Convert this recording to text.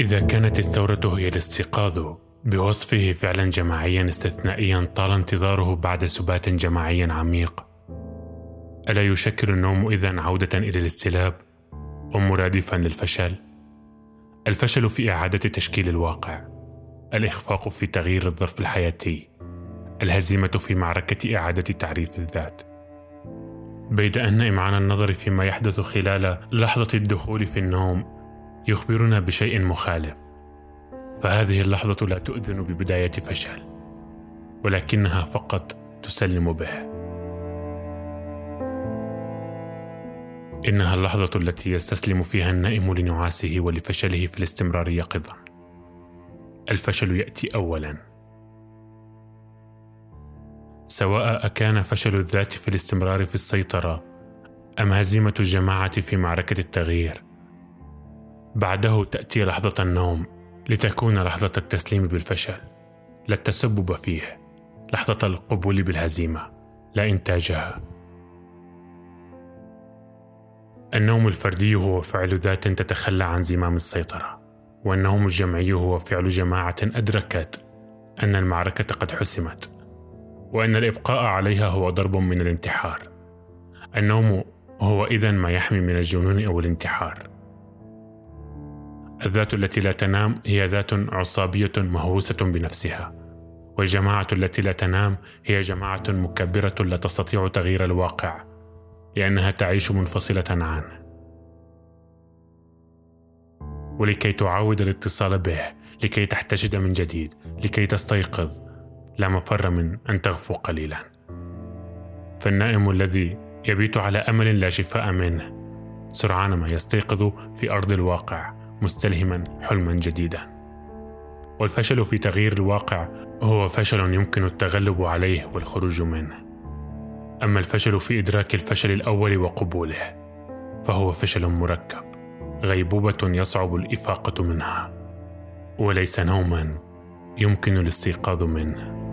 إذا كانت الثورة هي الاستيقاظ بوصفه فعلا جماعيا استثنائيا طال انتظاره بعد سبات جماعي عميق. ألا يشكل النوم إذا عودة إلى الاستلاب ومرادفا للفشل؟ الفشل في إعادة تشكيل الواقع. الإخفاق في تغيير الظرف الحياتي. الهزيمة في معركة إعادة تعريف الذات. بيد أن إمعان النظر فيما يحدث خلال لحظة الدخول في النوم يخبرنا بشيء مخالف. فهذه اللحظة لا تؤذن ببداية فشل ولكنها فقط تسلم به. إنها اللحظة التي يستسلم فيها النائم لنعاسه ولفشله في الاستمرار يقظا الفشل يأتي أولا. سواء أكان فشل الذات في الاستمرار في السيطرة أم هزيمة الجماعة في معركة التغيير بعده تأتي لحظة النوم لتكون لحظة التسليم بالفشل لا التسبب فيه لحظة القبول بالهزيمة لا إنتاجها. النوم الفردي هو فعل ذات تتخلى عن زمام السيطرة والنوم الجمعي هو فعل جماعة أدركت أن المعركة قد حسمت وأن الإبقاء عليها هو ضرب من الانتحار. النوم هو إذا ما يحمي من الجنون أو الانتحار. الذات التي لا تنام هي ذات عصابية مهووسة بنفسها والجماعة التي لا تنام هي جماعة مكبرة لا تستطيع تغيير الواقع لأنها تعيش منفصلة عنه ولكي تعاود الاتصال به لكي تحتشد من جديد لكي تستيقظ لا مفر من أن تغفو قليلا. فالنائم الذي يبيت على أمل لا شفاء منه سرعان ما يستيقظ في أرض الواقع. مستلهما حلما جديدا. والفشل في تغيير الواقع هو فشل يمكن التغلب عليه والخروج منه. أما الفشل في إدراك الفشل الأول وقبوله فهو فشل مركب غيبوبة يصعب الإفاقة منها وليس نوما يمكن الاستيقاظ منه.